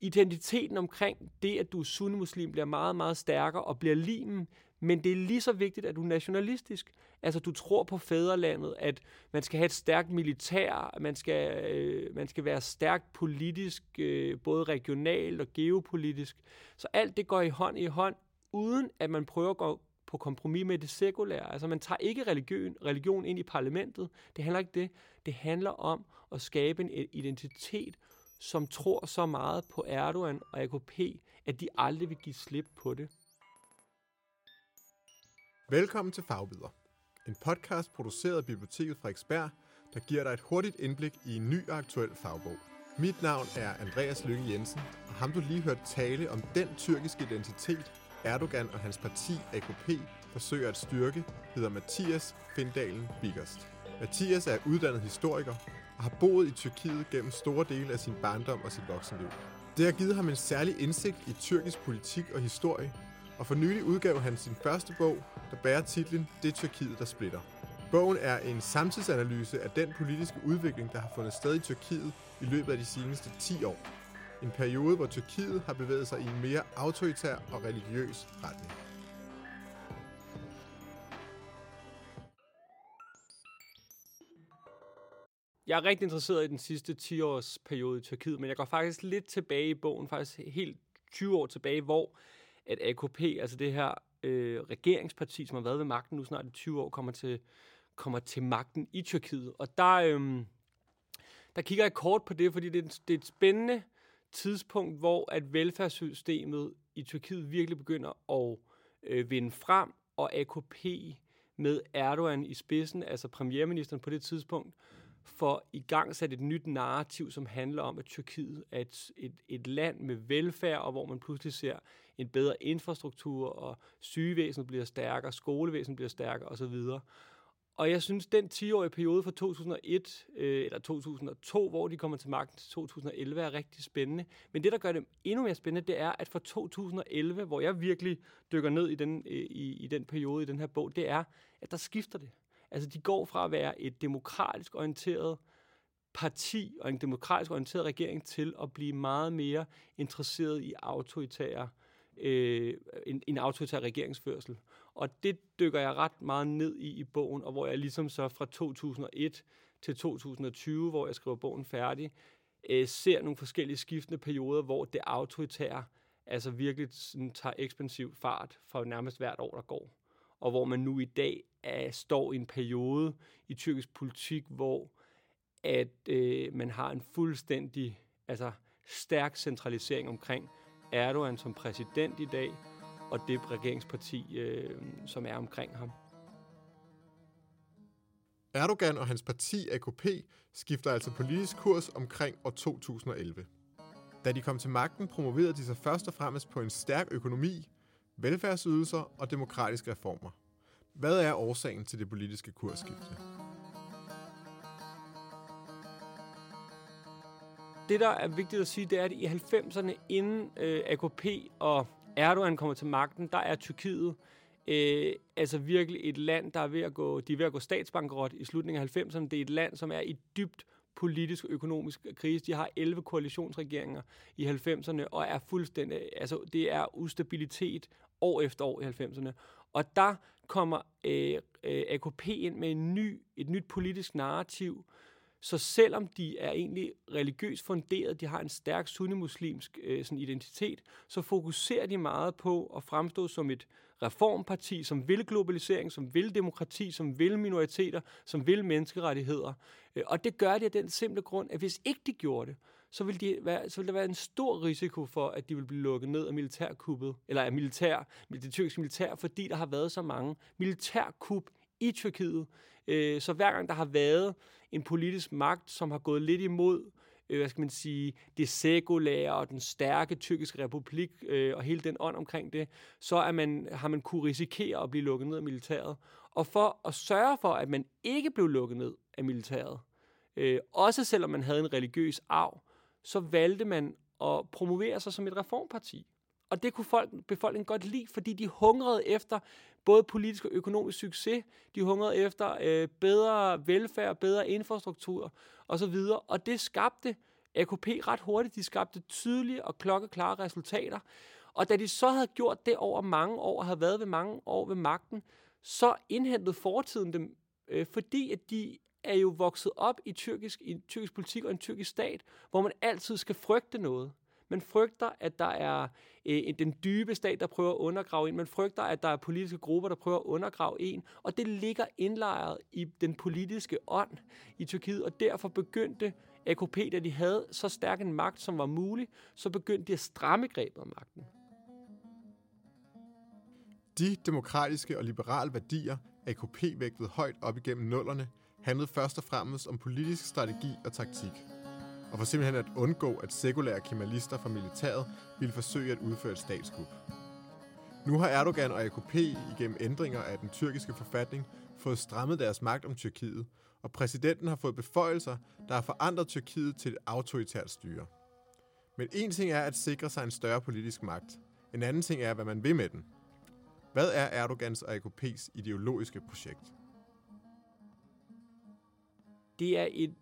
identiteten omkring det, at du er sunnimuslim, bliver meget, meget stærkere og bliver limen, men det er lige så vigtigt, at du er nationalistisk. Altså, du tror på fædrelandet, at man skal have et stærkt militær, man skal, øh, man skal være stærkt politisk, øh, både regionalt og geopolitisk. Så alt det går i hånd i hånd, uden at man prøver at gå på kompromis med det sekulære. Altså, man tager ikke religion, religion ind i parlamentet. Det handler ikke det. Det handler om at skabe en identitet, som tror så meget på Erdogan og AKP, at de aldrig vil give slip på det. Velkommen til Fagbider. En podcast produceret af Biblioteket Frederiksberg, der giver dig et hurtigt indblik i en ny og aktuel fagbog. Mit navn er Andreas Lykke Jensen, og ham du lige hørt tale om den tyrkiske identitet, Erdogan og hans parti AKP forsøger at styrke, hedder Mathias Findalen Biggerst. Mathias er uddannet historiker og har boet i Tyrkiet gennem store dele af sin barndom og sit voksenliv. Det har givet ham en særlig indsigt i tyrkisk politik og historie, og for nylig udgav han sin første bog, der bærer titlen Det Tyrkiet, der splitter. Bogen er en samtidsanalyse af den politiske udvikling, der har fundet sted i Tyrkiet i løbet af de seneste 10 år. En periode, hvor Tyrkiet har bevæget sig i en mere autoritær og religiøs retning. Jeg er rigtig interesseret i den sidste 10 års periode i Tyrkiet, men jeg går faktisk lidt tilbage i bogen, faktisk helt 20 år tilbage, hvor at AKP, altså det her øh, regeringsparti, som har været ved magten nu snart i 20 år, kommer til, kommer til magten i Tyrkiet. Og der, øh, der kigger jeg kort på det, fordi det er, det er et spændende tidspunkt, hvor at velfærdssystemet i Tyrkiet virkelig begynder at øh, vinde frem, og AKP med Erdogan i spidsen, altså premierministeren på det tidspunkt, for i gang sat et nyt narrativ, som handler om, at Tyrkiet er et, et, et land med velfærd, og hvor man pludselig ser en bedre infrastruktur, og sygevæsenet bliver stærkere, skolevæsenet bliver stærkere osv. Og jeg synes, den 10-årige periode fra 2001 øh, eller 2002, hvor de kommer til magten til 2011, er rigtig spændende. Men det, der gør det endnu mere spændende, det er, at fra 2011, hvor jeg virkelig dykker ned i den, øh, i, i den periode i den her bog, det er, at der skifter det. Altså, de går fra at være et demokratisk orienteret parti og en demokratisk orienteret regering til at blive meget mere interesseret i autoritære øh, en, en autoritær regeringsførsel. Og det dykker jeg ret meget ned i i bogen, og hvor jeg ligesom så fra 2001 til 2020, hvor jeg skriver bogen færdig, øh, ser nogle forskellige skiftende perioder, hvor det autoritære altså virkelig sådan, tager ekspansiv fart for nærmest hvert år, der går. Og hvor man nu i dag er, står i en periode i tyrkisk politik, hvor at øh, man har en fuldstændig altså, stærk centralisering omkring Erdogan som præsident i dag, og det regeringsparti, øh, som er omkring ham. Erdogan og hans parti AKP skifter altså politisk kurs omkring år 2011. Da de kom til magten, promoverede de sig først og fremmest på en stærk økonomi, velfærdsydelser og demokratiske reformer. Hvad er årsagen til det politiske kursskifte? Det, der er vigtigt at sige, det er, at i 90'erne, inden øh, AKP og Erdogan kommer til magten, der er Tyrkiet øh, altså virkelig et land, der er ved at gå, de er ved at gå statsbankerot i slutningen af 90'erne. Det er et land, som er i dybt politisk og økonomisk krise. De har 11 koalitionsregeringer i 90'erne og er fuldstændig, altså det er ustabilitet år efter år i 90'erne. Og der kommer øh, øh, AKP ind med en ny, et nyt politisk narrativ, så selvom de er egentlig religiøst funderet, de har en stærk sunnimuslimsk øh, sådan identitet, så fokuserer de meget på at fremstå som et reformparti, som vil globalisering, som vil demokrati, som vil minoriteter, som vil menneskerettigheder. Øh, og det gør de af den simple grund, at hvis ikke de gjorde det, så vil, de være, så vil der være en stor risiko for, at de vil blive lukket ned af militærkuppet, eller af militær, det tyrkiske militær, fordi der har været så mange militærkup i Tyrkiet. Øh, så hver gang der har været en politisk magt, som har gået lidt imod øh, hvad skal man sige, det sekulære og den stærke tyrkiske republik øh, og hele den ånd omkring det, så er man, har man kunne risikere at blive lukket ned af militæret. Og for at sørge for, at man ikke blev lukket ned af militæret, øh, også selvom man havde en religiøs arv, så valgte man at promovere sig som et reformparti. Og det kunne folk, befolkningen godt lide, fordi de hungrede efter både politisk og økonomisk succes. De hungrede efter øh, bedre velfærd, bedre infrastruktur osv. Og det skabte AKP ret hurtigt, de skabte tydelige og klokkeklare resultater. Og da de så havde gjort det over mange år, og havde været ved mange år ved magten, så indhentede fortiden dem, øh, fordi at de er jo vokset op i tyrkisk, i tyrkisk politik og en tyrkisk stat, hvor man altid skal frygte noget. Man frygter, at der er øh, den dybe stat, der prøver at undergrave en. Man frygter, at der er politiske grupper, der prøver at undergrave en. Og det ligger indlejret i den politiske ånd i Tyrkiet, og derfor begyndte AKP, da de havde så stærk en magt, som var mulig, så begyndte de at stramme grebet om magten. De demokratiske og liberale værdier, AKP vægtede højt op igennem nullerne, handlede først og fremmest om politisk strategi og taktik. Og for simpelthen at undgå, at sekulære kemalister fra militæret ville forsøge at udføre et statskup. Nu har Erdogan og AKP igennem ændringer af den tyrkiske forfatning fået strammet deres magt om Tyrkiet, og præsidenten har fået beføjelser, der har forandret Tyrkiet til et autoritært styre. Men en ting er at sikre sig en større politisk magt. En anden ting er, hvad man vil med den. Hvad er Erdogans og AKP's ideologiske projekt? Det er et,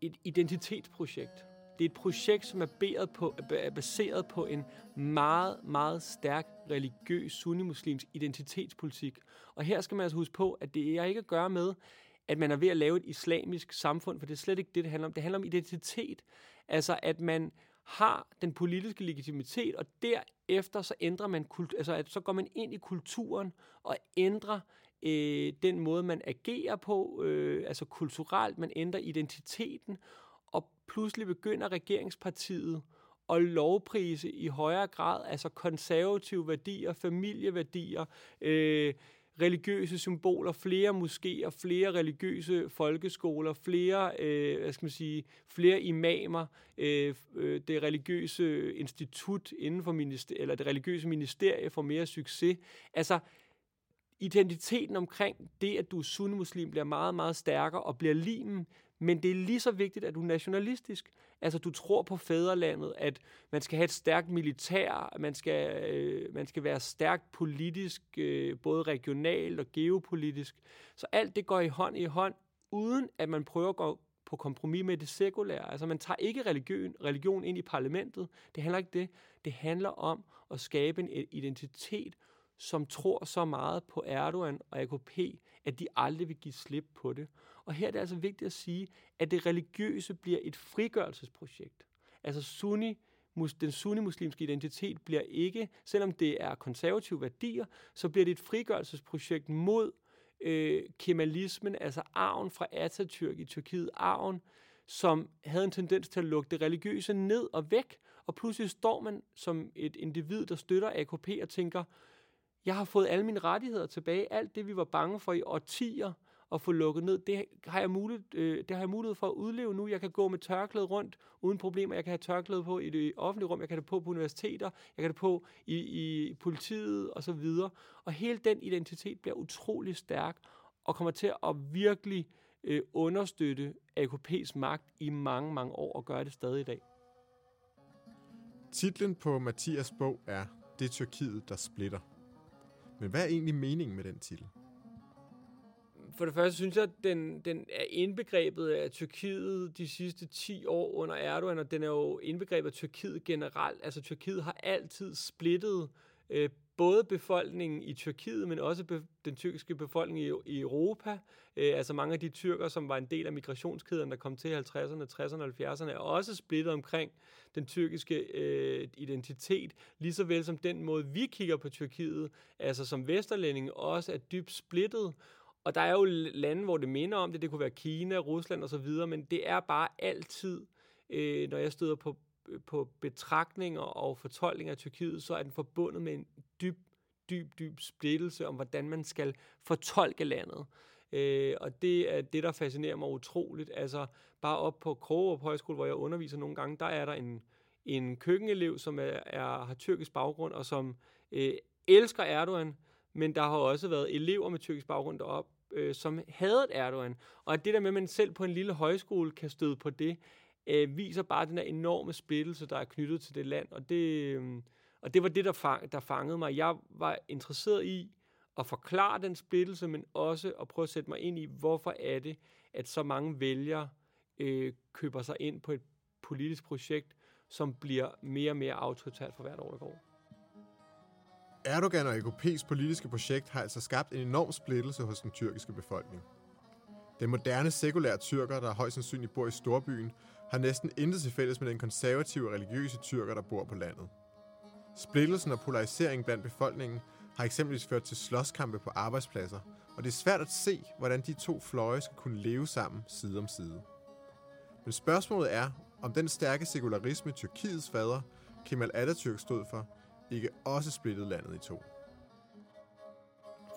et identitetsprojekt. Det er et projekt, som er baseret på, er baseret på en meget, meget stærk religiøs sunnimuslims identitetspolitik. Og her skal man altså huske på, at det er ikke at gøre med, at man er ved at lave et islamisk samfund, for det er slet ikke det, det handler om. Det handler om identitet. Altså, at man har den politiske legitimitet, og derefter så ændrer man kult, altså at så går man ind i kulturen og ændrer øh, den måde, man agerer på, øh, altså kulturelt, man ændrer identiteten, og pludselig begynder regeringspartiet at lovprise i højere grad, altså konservative værdier, familieværdier, øh, religiøse symboler, flere moskéer, flere religiøse folkeskoler, flere, øh, hvad skal man sige, flere imamer, øh, øh, det religiøse institut inden for minister, eller det religiøse ministerie får mere succes. Altså, identiteten omkring det, at du er sunnimuslim, bliver meget, meget stærkere og bliver limen men det er lige så vigtigt, at du er nationalistisk. Altså, du tror på fædrelandet, at man skal have et stærkt militær, man skal, øh, man skal være stærkt politisk, øh, både regionalt og geopolitisk. Så alt det går i hånd i hånd, uden at man prøver at gå på kompromis med det sekulære. Altså, man tager ikke religion, religion ind i parlamentet. Det handler ikke det. Det handler om at skabe en identitet, som tror så meget på Erdogan og AKP, at de aldrig vil give slip på det. Og her er det altså vigtigt at sige, at det religiøse bliver et frigørelsesprojekt. Altså sunni, den sunni-muslimske identitet bliver ikke, selvom det er konservative værdier, så bliver det et frigørelsesprojekt mod øh, kemalismen, altså arven fra Atatürk i Tyrkiet, arven, som havde en tendens til at lukke det religiøse ned og væk, og pludselig står man som et individ, der støtter AKP og tænker, jeg har fået alle mine rettigheder tilbage, alt det vi var bange for i årtier, at få lukket ned. Det har, jeg mulighed, øh, det har jeg mulighed for at udleve nu. Jeg kan gå med tørklæde rundt uden problemer. Jeg kan have tørklæde på i det offentlige rum. Jeg kan have det på på universiteter. Jeg kan have det på i, i politiet og så videre. Og hele den identitet bliver utrolig stærk og kommer til at virkelig øh, understøtte AKP's magt i mange, mange år og gøre det stadig i dag. Titlen på Mathias bog er Det Tyrkiet, der splitter. Men hvad er egentlig meningen med den titel? For det første synes jeg, at den, den er indbegrebet af Tyrkiet de sidste 10 år under Erdogan, og den er jo indbegrebet af Tyrkiet generelt. Altså Tyrkiet har altid splittet øh, både befolkningen i Tyrkiet, men også be- den tyrkiske befolkning i, i Europa. Øh, altså mange af de tyrker, som var en del af migrationskæden, der kom til 50'erne, 60'erne og 70'erne, er også splittet omkring den tyrkiske øh, identitet, lige så vel som den måde, vi kigger på Tyrkiet, altså som vesterlænding, også er dybt splittet. Og der er jo lande, hvor det minder om det. Det kunne være Kina, Rusland osv., men det er bare altid, øh, når jeg støder på, på betragtninger og fortolkninger af Tyrkiet, så er den forbundet med en dyb, dyb, dyb splittelse om, hvordan man skal fortolke landet. Øh, og det er det, der fascinerer mig utroligt. Altså, bare op på Krogerup Højskole, hvor jeg underviser nogle gange, der er der en, en køkkenelev, som er, er, har tyrkisk baggrund, og som øh, elsker Erdogan, men der har også været elever med tyrkisk baggrund derop, øh, som havde Erdogan. Og at det der med, at man selv på en lille højskole kan støde på det, øh, viser bare den her enorme splittelse, der er knyttet til det land. Og det, øh, og det var det, der, fang, der fangede mig. Jeg var interesseret i at forklare den splittelse, men også at prøve at sætte mig ind i, hvorfor er det, at så mange vælgere øh, køber sig ind på et politisk projekt, som bliver mere og mere autoritært for hvert år, der går. Erdogan og AKP's politiske projekt har altså skabt en enorm splittelse hos den tyrkiske befolkning. Den moderne sekulære tyrker, der højst sandsynligt bor i storbyen, har næsten intet til fælles med den konservative religiøse tyrker, der bor på landet. Splittelsen og polariseringen blandt befolkningen har eksempelvis ført til slåskampe på arbejdspladser, og det er svært at se, hvordan de to fløje skal kunne leve sammen side om side. Men spørgsmålet er, om den stærke sekularisme Tyrkiets fader, Kemal Atatürk, stod for, ikke også splittede landet i to.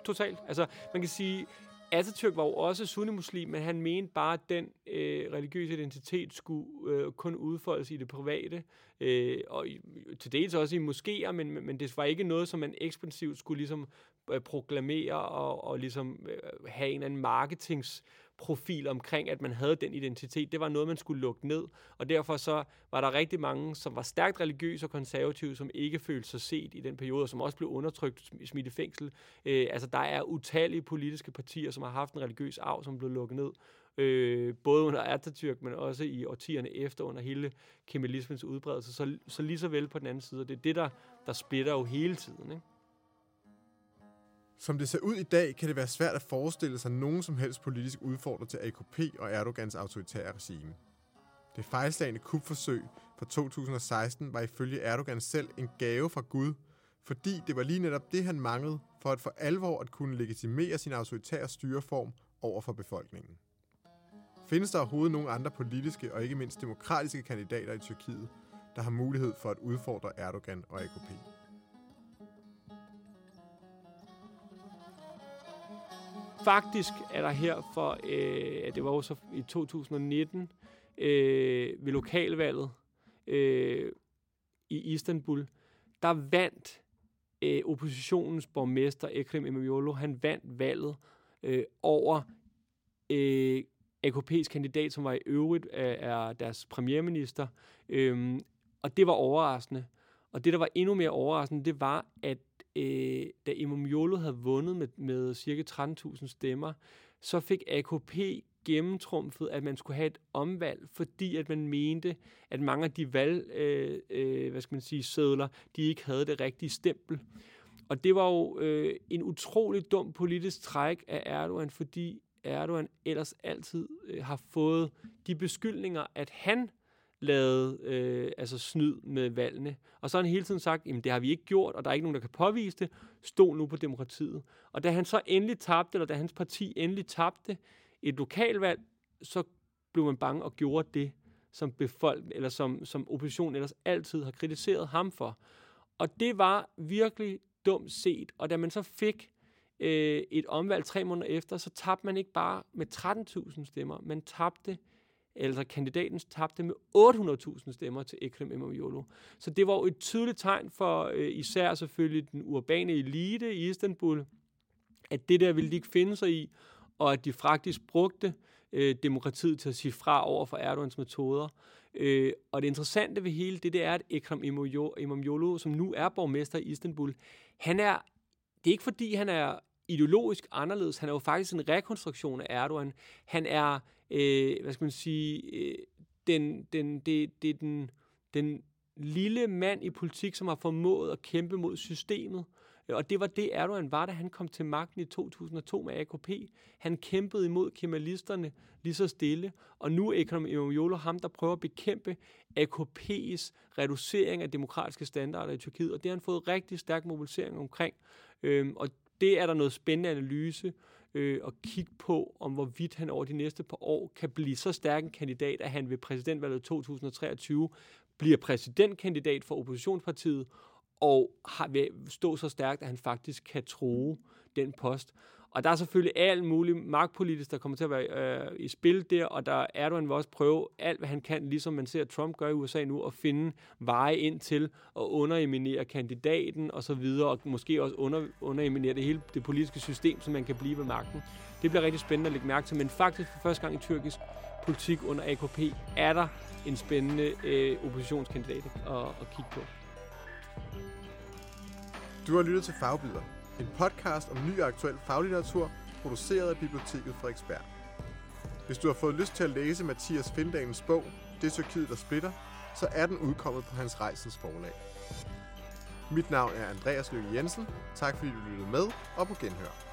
Totalt. Altså, man kan sige, Atatürk var jo også sunnimuslim, men han mente bare, at den øh, religiøse identitet skulle øh, kun udfoldes i det private, øh, og i, til dels også i moskéer, men, men det var ikke noget, som man ekspansivt skulle ligesom øh, proklamere og, og ligesom øh, have en eller anden marketings profil omkring, at man havde den identitet. Det var noget, man skulle lukke ned, og derfor så var der rigtig mange, som var stærkt religiøse og konservative, som ikke følte sig set i den periode, og som også blev undertrykt, smidt i fængsel. Øh, altså, der er utallige politiske partier, som har haft en religiøs arv, som blev lukket ned. Øh, både under Atatürk, men også i årtierne efter, under hele kemalismens udbredelse. Så, så lige så vel på den anden side, og det er det, der, der splitter jo hele tiden. Ikke? Som det ser ud i dag, kan det være svært at forestille sig nogen som helst politisk udfordrer til AKP og Erdogans autoritære regime. Det fejlslagende kupforsøg fra 2016 var ifølge Erdogan selv en gave fra Gud, fordi det var lige netop det, han manglede for at for alvor at kunne legitimere sin autoritære styreform over for befolkningen. Findes der overhovedet nogen andre politiske og ikke mindst demokratiske kandidater i Tyrkiet, der har mulighed for at udfordre Erdogan og AKP? Faktisk er der her for, øh, det var også i 2019, øh, ved lokalvalget øh, i Istanbul, der vandt øh, oppositionens borgmester Ekrem İmamoğlu, han vandt valget øh, over øh, AKP's kandidat, som var i øvrigt øh, er, af deres premierminister. Øh, og det var overraskende. Og det, der var endnu mere overraskende, det var, at øh, da Imam Yolo havde vundet med, med cirka 13.000 stemmer, så fik AKP gennemtrumfet, at man skulle have et omvalg, fordi at man mente, at mange af de valg, øh, øh, hvad skal man sige, sædler, de ikke havde det rigtige stempel. Og det var jo øh, en utrolig dum politisk træk af Erdogan, fordi Erdogan ellers altid øh, har fået de beskyldninger, at han lavet øh, altså snyd med valgene. Og så har han hele tiden sagt, at det har vi ikke gjort, og der er ikke nogen, der kan påvise det. Stol nu på demokratiet. Og da han så endelig tabte, eller da hans parti endelig tabte et lokalvalg, så blev man bange og gjorde det, som befolk, eller som, som oppositionen ellers altid har kritiseret ham for. Og det var virkelig dumt set. Og da man så fik øh, et omvalg tre måneder efter, så tabte man ikke bare med 13.000 stemmer, man tabte altså kandidaten tabte med 800.000 stemmer til Ekrem İmamoğlu. Så det var jo et tydeligt tegn for øh, især selvfølgelig den urbane elite i Istanbul, at det der ville de ikke finde sig i, og at de faktisk brugte øh, demokratiet til at sige fra over for Erdogans metoder. Øh, og det interessante ved hele det, det er, at Ekrem İmamoğlu, som nu er borgmester i Istanbul, han er, det er ikke fordi, han er ideologisk anderledes. Han er jo faktisk en rekonstruktion af Erdogan. Han er øh, hvad skal man sige, øh, den, den, det, det er den, den lille mand i politik, som har formået at kæmpe mod systemet. Øh, og det var det, Erdogan var, da han kom til magten i 2002 med AKP. Han kæmpede imod kemalisterne lige så stille. Og nu er Ekonom İmamoğlu ham, der prøver at bekæmpe AKP's reducering af demokratiske standarder i Tyrkiet. Og det har han fået rigtig stærk mobilisering omkring. Øhm, og det er der noget spændende analyse øh, og kigge på, om hvorvidt han over de næste par år kan blive så stærk en kandidat, at han ved præsidentvalget 2023 bliver præsidentkandidat for oppositionspartiet, og har, vil stå så stærkt, at han faktisk kan true den post. Og der er selvfølgelig alt muligt magtpolitisk, der kommer til at være øh, i spil der, og der Erdogan vil også prøve alt, hvad han kan, ligesom man ser Trump gøre i USA nu, at finde veje ind til at underminere kandidaten og så videre, og måske også under, underminere det hele det politiske system, så man kan blive ved magten. Det bliver rigtig spændende at lægge mærke til, men faktisk for første gang i tyrkisk politik under AKP er der en spændende øh, oppositionskandidat at, at kigge på. Du har lyttet til Fagbyder, en podcast om ny og aktuel faglitteratur, produceret af Biblioteket Frederiksberg. Hvis du har fået lyst til at læse Mathias Findalens bog, det Tyrkiet, der splitter, så er den udkommet på Hans Rejsens forlag. Mit navn er Andreas Lykke Jensen. Tak fordi du lyttede med, og på genhør.